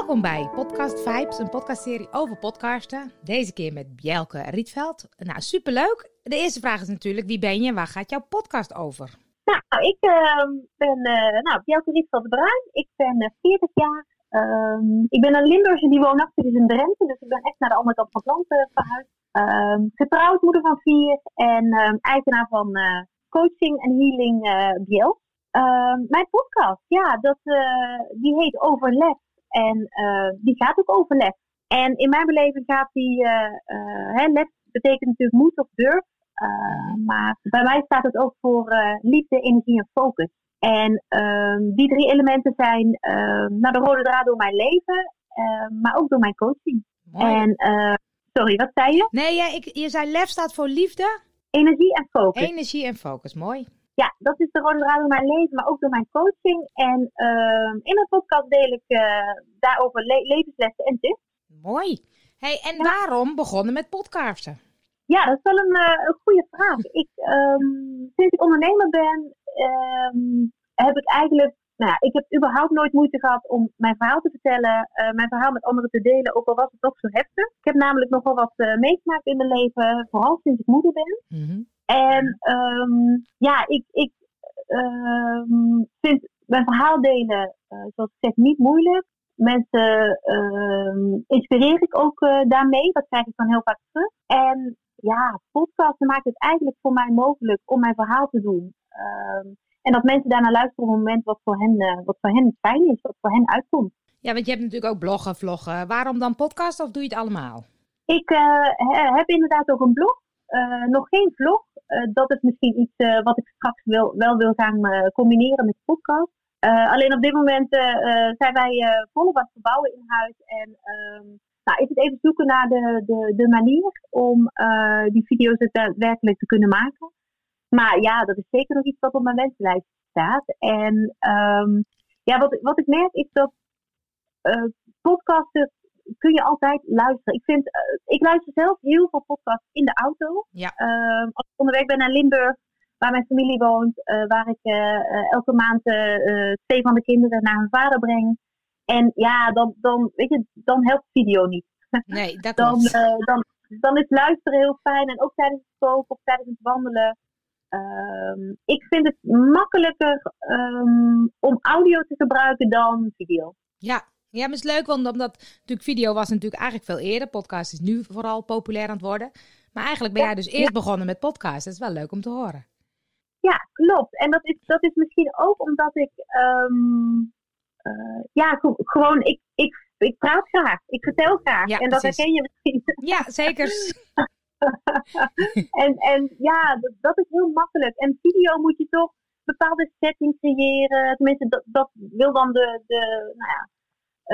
Welkom bij Podcast Vibes, een podcastserie over podcasten. Deze keer met Bjelke Rietveld. Nou, superleuk. De eerste vraag is natuurlijk, wie ben je en waar gaat jouw podcast over? Nou, ik uh, ben uh, nou, Bjelke Rietveld Bruin. Ik ben 40 eh, jaar. Um, ik ben een Limburgse die woonachtig is in Drenthe, dus ik ben echt naar de andere kant van het land uh, verhuisd. Um, getrouwd, moeder van vier en eigenaar van coaching en healing Bjel. mijn podcast, ja, dat, die heet Overleg en uh, die gaat ook over lef. En in mijn beleving gaat die, uh, uh, lef betekent natuurlijk moed of durf. maar bij mij staat het ook voor liefde, energie en focus. En ehm, die drie elementen zijn ehm, nou, de rode draad door mijn leven, maar ook door mijn coaching. Mooi. En sorry, wat zei je? Nee, ja, ik, je zei lef staat voor liefde. Energie en focus. Energie en focus, mooi ja, dat is de rode draad door mijn leven, maar ook door mijn coaching. En uh, in mijn podcast deel ik uh, daarover le levenslessen en tips. Mooi. Hey, en waarom begonnen met podcasten? Ja, dat is wel een, uh, een goede vraag. Ik, um, sinds ik ondernemer ben, um, heb ik eigenlijk nou ja, ik heb überhaupt nooit moeite gehad om mijn verhaal te vertellen, uh, mijn verhaal met anderen te delen, ook al was het toch zo heftig. Ik heb namelijk nogal wat meegemaakt in mijn leven, vooral sinds ik moeder ben. Mm -hmm. En um, ja, ik, ik um, vind mijn verhaal delen, uh, zoals ik zeg, niet moeilijk. Mensen um, inspireer ik ook uh, daarmee. Dat krijg ik dan heel vaak terug. En ja, podcasten maakt het eigenlijk voor mij mogelijk om mijn verhaal te doen. en dat mensen daarna luisteren op het moment wat voor, hen, uh, wat voor hen fijn is, wat voor hen uitkomt. Ja, want je hebt natuurlijk ook bloggen, vloggen. Waarom dan podcast of doe je het allemaal? Ik heb inderdaad ook een blog. nog geen vlog. Uh, dat is misschien iets uh, wat ik straks wil, wel wil gaan uh, combineren met podcast. alleen op dit moment zijn wij volop aan het verbouwen in huis. En um, nou, is het even zoeken naar de, de, de manier om die video's daadwerkelijk te kunnen maken. Maar ja, dat is zeker nog iets wat op mijn wenslijst staat. En um, ja, wat, wat ik merk is dat podcasten kun je altijd luisteren. Ik, vind, uh, ik luister zelf heel veel podcasts in de auto. Ja. Uh, als ik onderweg ben naar Limburg, waar mijn familie woont, uh, waar ik uh, elke maand twee van de kinderen naar hun vader breng. En ja, dan, dan, weet je, dan helpt video niet. Nee, dat dan, dan, dan is luisteren heel fijn. En ook tijdens het koken of tijdens het wandelen. Um, ik vind het makkelijker um, om audio te gebruiken dan video. Ja, ja, maar het is leuk, want omdat natuurlijk video was natuurlijk eigenlijk veel eerder. Podcast is nu vooral populair aan het worden. Maar eigenlijk ben jij dus eerst begonnen met podcast. Dat is wel leuk om te horen. Ja, klopt. En dat is, dat is misschien ook omdat ik, um, uh, ja, gewoon, ik, ik, ik praat graag. Ik vertel graag. Ja, en dat herken je misschien. Ja, zeker. en, en ja, dat, dat, is heel makkelijk. En video moet je toch bepaalde setting creëren. Tenminste, dat, dat wil dan de, de nou ja,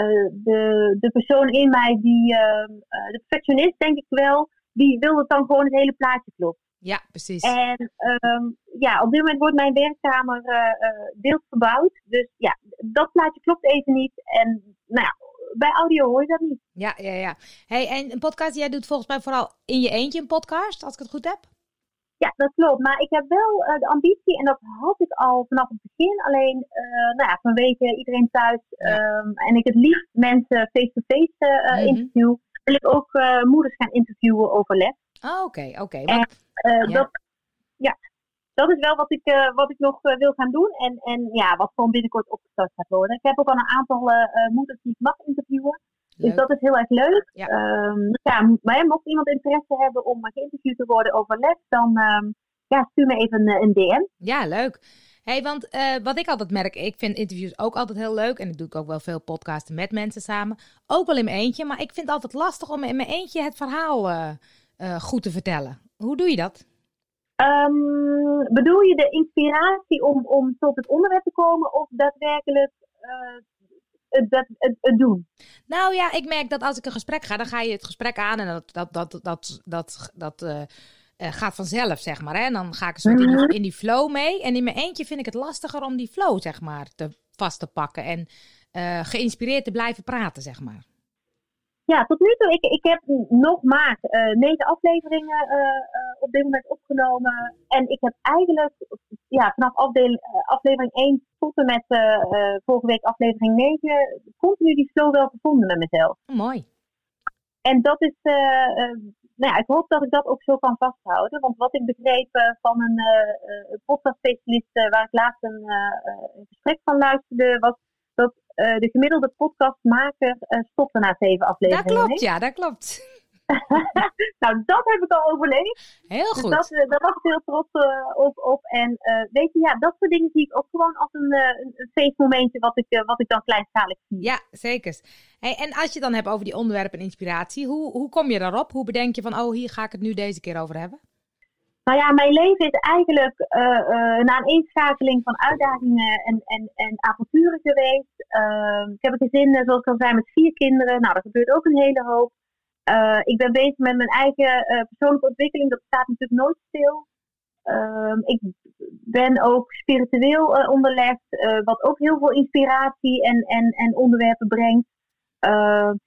uh, de, de persoon in mij, die, uh, de perfectionist denk ik wel, die wil dat dan gewoon het hele plaatje klopt. Ja, precies. En um, ja, op dit moment wordt mijn werkkamer uh, deels verbouwd. Dus ja, dat plaatje klopt even niet. En nou ja, bij audio hoor je dat niet. Ja, ja, ja. Hey, en een podcast, jij doet volgens mij vooral in je eentje een podcast, als ik het goed heb? Ja, dat klopt. Maar ik heb wel uh, de ambitie, en dat had ik al vanaf het begin. Alleen, uh, nou ja, vanwege iedereen thuis ja. um, en ik het liefst mensen face-to-face -face, uh, mm -hmm. interview, wil ik ook moeders gaan interviewen over les. Oh, oké, oké. Okay. En ja. dat, ja, dat is wel wat ik, wat ik nog wil gaan doen. En, en ja, wat gewoon binnenkort opgestart gaat worden. Ik heb ook al een aantal moeders die ik mag interviewen. Dus dat is heel erg leuk. Ja. Um, ja, maar mocht iemand interesse hebben om geïnterviewd te worden over les, dan um, ja, stuur me even een, een DM. Ja, leuk. Hey, want uh, wat ik altijd merk, ik vind interviews ook altijd heel leuk. En ik doe ook wel veel podcasten met mensen samen. Ook wel in mijn eentje. Maar ik vind het altijd lastig om in mijn eentje het verhaal uh, uh, goed te vertellen. Hoe doe je dat? Um, bedoel je de inspiratie om, om tot het onderwerp te komen? Of daadwerkelijk het, het, het, doen? Nou ja, ik merk dat als ik een gesprek ga, dan ga je het gesprek aan en dat, dat, dat, dat, dat, dat uh, uh, gaat vanzelf, zeg maar. Hè? En dan ga ik een soort in, die, in die flow mee. En in mijn eentje vind ik het lastiger om die flow, zeg maar, te, vast te pakken en uh, geïnspireerd te blijven praten, zeg maar. Ja, tot nu toe, ik, ik heb nog maar negen afleveringen op dit moment opgenomen. En ik heb eigenlijk ja, vanaf aflevering 1 tot en met vorige week aflevering 9 continu die flow wel gevonden met mezelf. Mooi. En dat is, nou ja, ik hoop dat ik dat ook zo kan vasthouden. Want wat ik begreep van een podcastspecialist waar ik laatst een, een gesprek van luisterde, was dat de gemiddelde podcastmaker stopte na zeven afleveringen. Dat klopt, ja, dat klopt. nou, dat heb ik al overleefd. Heel dus goed. Dus dat, daar was ik heel trots uh, op, op. En uh, weet je, ja, dat soort dingen zie ik ook gewoon als een, uh, een feestmomentje wat ik, wat ik dan kleinschalig zie. Ja, zeker. Hey, en als je dan hebt over die onderwerpen en inspiratie, hoe, hoe kom je daarop? Hoe bedenk je van, oh, hier ga ik het nu deze keer over hebben? Nou ja, mijn leven is eigenlijk na een van uitdagingen en, en, en avonturen geweest. Ehm, ik heb een gezin, zoals ik al zei, met vier kinderen. Nou, dat gebeurt ook een hele hoop. Uh, ik ben bezig met mijn eigen uh, persoonlijke ontwikkeling. Dat staat natuurlijk nooit stil. Uh, ik ben ook spiritueel uh, onderlegd, wat ook heel veel inspiratie en, en, en onderwerpen brengt.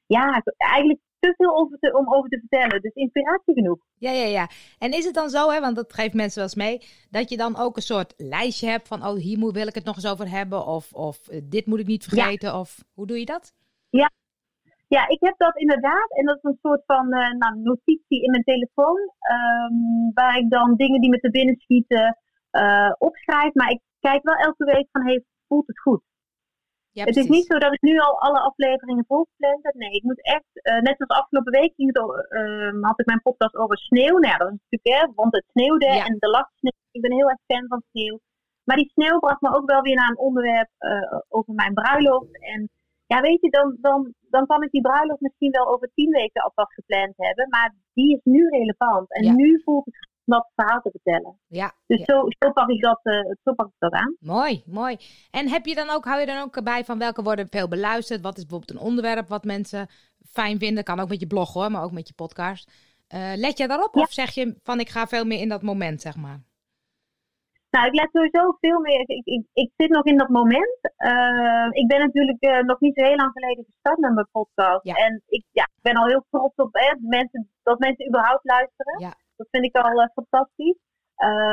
ja, eigenlijk te veel over te, om over te vertellen. Dus inspiratie genoeg. Ja, ja, ja. En is het dan zo, hè, want dat geeft mensen wel eens mee, dat je dan ook een soort lijstje hebt van, oh, hier moet, wil ik het nog eens over hebben, of, of dit moet ik niet vergeten, of hoe doe je dat? Ja, ja, ik heb dat inderdaad. En dat is een soort van uh, nou, notitie in mijn telefoon. Um, waar ik dan dingen die me te binnen schieten uh, opschrijf. Maar ik kijk wel elke week van, hey, voelt het goed? Ja, het is niet zo dat ik nu al alle afleveringen volgepland heb. Nee, ik moet echt, uh, net als afgelopen week ging het, uh, had ik mijn podcast over sneeuw. Nou ja, dat is natuurlijk, hè, want het sneeuwde ja. en de lag sneeuw. Ik ben heel erg fan van sneeuw. Maar die sneeuw bracht me ook wel weer naar een onderwerp over mijn bruiloft. En ja, weet je, dan, dan, dan kan ik die bruiloft misschien wel over tien weken alvast gepland hebben. Maar die is nu relevant. En nu voelt het dat verhaal te vertellen. Ja. Dus Zo, zo, pak ik dat, uh, zo pak ik dat aan. Mooi, mooi. En heb je dan ook, hou je dan ook bij van welke worden veel beluisterd? Wat is bijvoorbeeld een onderwerp wat mensen fijn vinden? Kan ook met je blog hoor, maar ook met je podcast. Uh, let je daarop? Of zeg je van ik ga veel meer in dat moment, zeg maar? Nou, ik let sowieso veel meer. Ik, ik, ik zit nog in dat moment. Uh, ik ben natuurlijk uh, nog niet zo heel lang geleden gestart met mijn podcast. Ja. En ik ja, ben al heel trots op hè, mensen, dat mensen überhaupt luisteren. Ja. Dat vind ik al uh, fantastisch.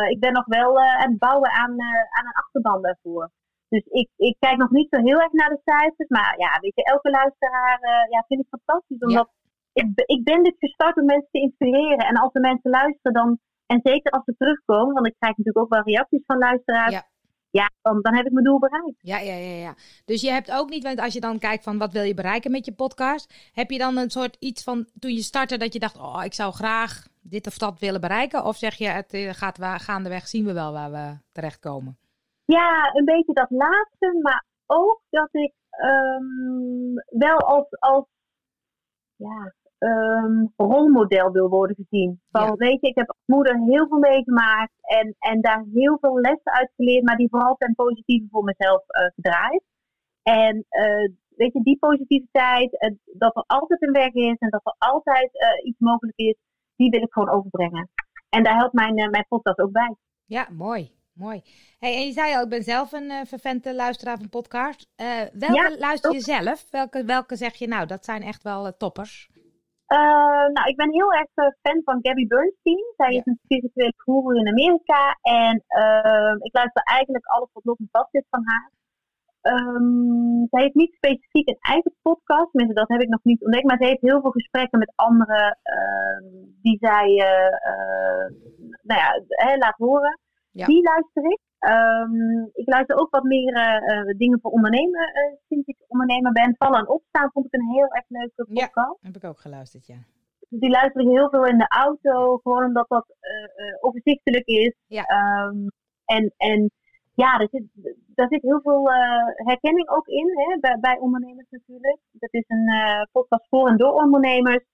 ik ben nog wel aan het bouwen aan, aan een achterban daarvoor. Dus ik, ik kijk nog niet zo heel erg naar de cijfers. Maar ja, weet je, elke luisteraar ja, vind ik fantastisch. Omdat ja. ik, ik ben dit gestart om mensen te inspireren. En als de mensen luisteren, dan en zeker als ze terugkomen, want ik krijg natuurlijk ook wel reacties van luisteraars. Ja. Ja, dan, dan heb ik mijn doel bereikt. Ja, ja, ja, ja. Dus je hebt ook niet, want als je dan kijkt van wat wil je bereiken met je podcast, heb je dan een soort iets van toen je startte dat je dacht, oh, ik zou graag dit of dat willen bereiken? Of zeg je, het eh, gaat gaandeweg, zien we wel waar we terechtkomen? Ja, een beetje dat laatste, maar ook dat ik um, wel als, als ja, um, rolmodel wil worden gezien. Van, Weet je, ik heb als moeder heel veel meegemaakt en, en daar heel veel lessen uit geleerd, maar die vooral ten positieve voor mezelf uh, gedraaid. En uh, weet je, die positiviteit, uh, dat er altijd een weg is en dat er altijd iets mogelijk is, die wil ik gewoon overbrengen. En daar helpt mijn, mijn podcast ook bij. Ja, mooi. Mooi. Hey, en je zei al, ik ben zelf een uh, vervente luisteraar van podcast. Uh, welke ja, luister je zelf? Welke, welke zeg je nou, dat zijn echt wel uh, toppers? Uh, nou, ik ben heel erg uh, fan van Gabby Bernstein. Zij is een spirituele guru in Amerika. En uh, ik luister eigenlijk alles wat nog vast is van haar. Um, zij heeft niet specifiek een eigen podcast, mensen dat heb ik nog niet ontdekt, maar ze heeft heel veel gesprekken met anderen die zij uh, nou ja, laat horen. Ja. Die luister ik. Um, ik luister ook wat meer uh, dingen voor ondernemen uh, sinds ik ondernemer ben. Vallen en opstaan vond ik een heel erg leuke podcast. Ja, heb ik ook geluisterd, ja. Dus die luister ik heel veel in de auto, gewoon omdat dat uh, overzichtelijk is. Ja. Um, en, en ja, er zit, daar zit heel veel herkenning ook in, hè, bij, bij, ondernemers natuurlijk. Dat is een podcast voor en door ondernemers.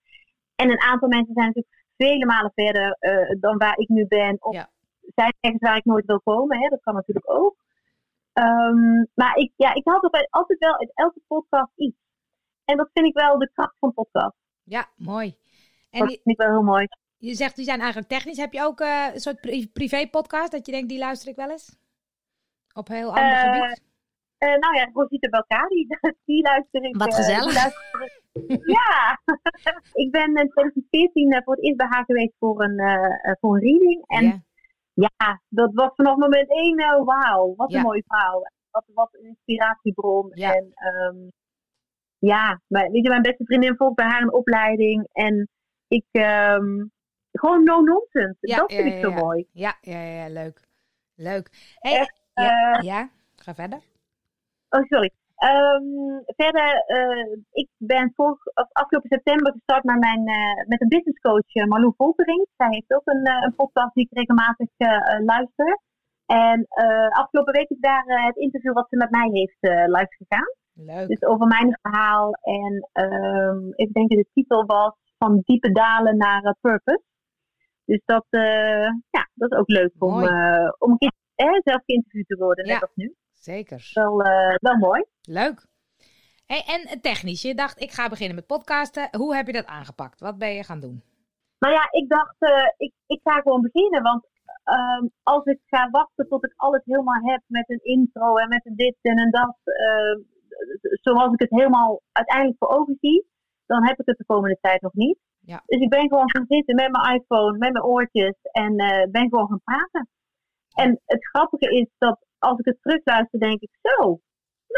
En een aantal mensen zijn natuurlijk vele malen verder dan waar ik nu ben. Of ja zijn ergens waar ik nooit wil komen. Hè? Dat kan natuurlijk ook. Um, maar ik, ja, ik haal altijd, wel uit elke podcast iets. En dat vind ik wel de kracht van podcast. Ja, mooi. En dat vind ik wel heel mooi. Je zegt, die zijn eigenlijk technisch. Heb je ook uh, een soort privé podcast dat je denkt, die luister ik wel eens? Op heel ander uh, gebied? Eh, nou ja, Rosita Belkadi, die luister ik. Wat eh, gezellig. die luister ik- ja, ik ben in 2014 eh, voor het eerst bij haar geweest voor een, eh, eh, voor een reading. En. Ja, dat was vanaf moment één, eh, wauw, wat Ja. een mooie vrouw. Wat, wat een inspiratiebron. Ja. En ehm, ja, maar, weet je, mijn beste vriendin volgt bij haar een opleiding. En ik, ehm, gewoon no nonsense. Ja, dat ja, vind ik ja, zo ja. mooi. Ja, ja, ja, ja, leuk. Leuk. Hey, Echt, ja, eh, ja, ga verder. Oh, sorry. Ehm, verder, eh, ik ben vorig, afgelopen september gestart met, mijn, eh, met een businesscoach uh, Marlou Volkering. Zij heeft ook een, eh, een podcast die ik regelmatig eh, eh, luister. En eh, afgelopen week is daar eh, het interview wat ze met mij heeft eh, live gegaan. Leuk. Dus over mijn verhaal. En ik denk dat de titel was van diepe dalen naar eh, purpose. Dus dat, eh, ja, dat is ook leuk om, Mooi. eh, om een keer eh, zelf geïnterviewd te worden, net Ja. als nu. Zeker. Wel, eh, wel mooi. Leuk. Hey, en technisch, je dacht ik ga beginnen met podcasten. Hoe heb je dat aangepakt? Wat ben je gaan doen? Nou ja, ik dacht, eh, ik, ik ga gewoon beginnen. Want ehm, als ik ga wachten tot ik alles helemaal heb met een intro en met een dit en een dat, eh, zoals ik het helemaal uiteindelijk voor ogen zie, dan heb ik het de komende tijd nog niet. Ja. Dus ik ben gewoon gaan zitten met mijn iPhone, met mijn oortjes en eh, ben gewoon gaan praten. En het grappige is dat als ik het terugluister, denk ik zo,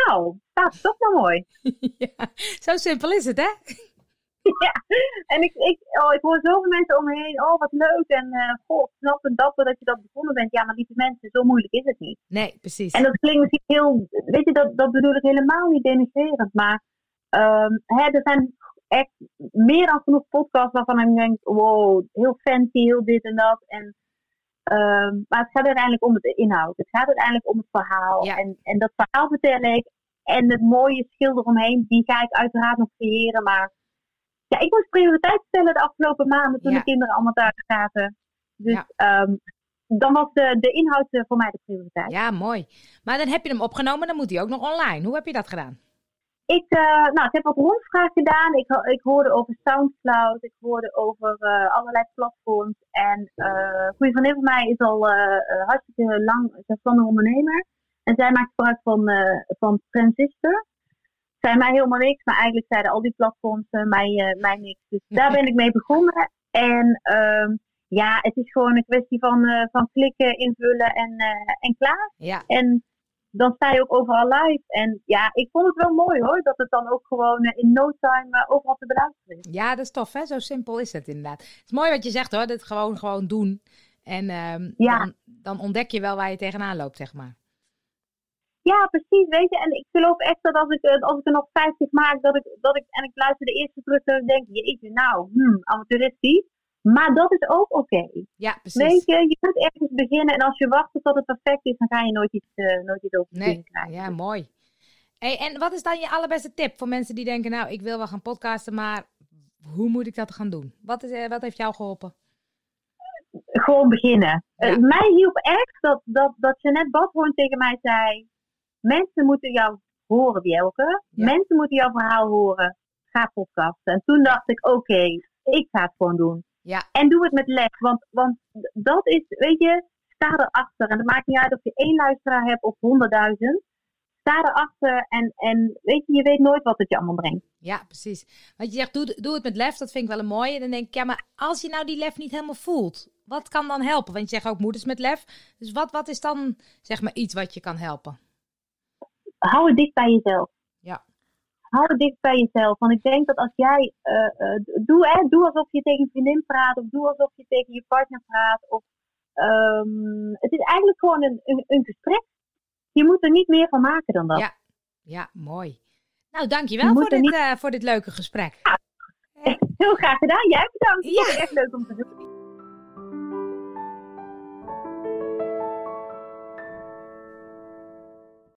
nou, staat het toch wel mooi. ja, zo simpel is het, hè? Ja, en ik, ik, oh, ik hoor zoveel mensen om me heen. Oh, wat leuk. En eh goh, knap en dapper dat je dat begonnen bent. Ja, maar lieve mensen, zo moeilijk is het niet. Nee, precies. En dat klinkt misschien heel, weet je, dat, dat bedoel ik helemaal niet denigrerend. Maar ehm, hè, er zijn echt meer dan genoeg podcasts waarvan ik denk, wow, heel fancy, heel dit en dat. En, ehm, maar het gaat uiteindelijk om het inhoud. Het gaat uiteindelijk om het verhaal. Ja. En, en dat verhaal vertel ik. En het mooie schilder eromheen, die ga ik uiteraard nog creëren. Maar ja, ik moest prioriteit stellen de afgelopen maanden toen Ja. de kinderen allemaal thuis zaten. Dus Ja. ehm, dan was de, de inhoud eh, voor mij de prioriteit. Ja, mooi. Maar dan heb je hem opgenomen, dan moet hij ook nog online. Hoe heb je dat gedaan? Ik, eh, nou, ik heb wat rondvraag gedaan. Ik, ik hoorde over Soundcloud. Ik hoorde over eh, allerlei platforms. En eh, een goede vriendin van mij is al eh, eh, hartstikke lang zelfstandig ondernemer. En zij maakt gebruik van, eh, van Transistor. Zei mij helemaal niks, maar eigenlijk zeiden al die platforms eh, mij, eh, mij niks. Dus daar ben ik mee begonnen. En ehm, ja, het is gewoon een kwestie van, eh, van klikken, invullen en, eh, en klaar. Ja, En dan sta je ook overal live. En ja, ik vond het wel mooi hoor, dat het dan ook gewoon eh, in no time eh, overal te beluisteren is. ja, dat is tof, hè? Zo simpel is het inderdaad. Het is mooi wat je zegt, hoor. Dat gewoon, gewoon doen. En ehm, Ja. dan, dan ontdek je wel waar je tegenaan loopt, zeg maar. Ja, precies, weet je. En ik geloof echt dat als ik, eh, als ik er nog 50 maak, dat ik, dat ik, en ik luister de eerste terug, ik denk, jeetje, nou, hmm, amateuristisch. Maar dat is ook oké. Ja, precies. Weet je, je moet ergens beginnen en als je wacht tot het perfect is, dan ga je nooit iets, eh, nooit iets over Nee, krijgen. ja, mooi. Hey, en wat is dan je allerbeste tip voor mensen die denken, nou, ik wil wel gaan podcasten, maar hoe moet ik dat gaan doen? Wat, is, eh, wat heeft jou geholpen? gewoon beginnen. Ja. Eh, mij hielp echt dat, dat, dat Jeanette Badhoorn tegen mij zei: Mensen moeten jou horen, Bjelke. Ja. Mensen moeten jouw verhaal horen. Ga podcasten. En toen dacht ik: Oké, ik ga het gewoon doen. Ja. En doe het met lef. Want, want dat is, weet je, sta erachter. En het maakt niet uit of je één luisteraar hebt of honderdduizend. Sta erachter en, en weet je, je weet nooit wat het je allemaal brengt. Ja, precies. Want je zegt, doe, doe het met lef, dat vind ik wel een mooie. Dan denk ik, ja, maar als je nou die lef niet helemaal voelt, wat kan dan helpen? Want je zegt ook moeders met lef. Dus wat, wat is dan, zeg maar, iets wat je kan helpen? hou het dicht bij jezelf. Hou het dicht bij jezelf. Want ik denk dat als jij. eh, doe, hè, doe alsof je tegen een vriendin praat. Of doe alsof je tegen je partner praat. Of, ehm, het is eigenlijk gewoon een, een, een gesprek. Je moet er niet meer van maken dan dat. Ja. Ja, mooi. Nou, dankjewel voor dit, niet- eh, voor dit leuke gesprek. Heel graag gedaan. Jij bedankt. Ja. Ja. Echt leuk om te doen.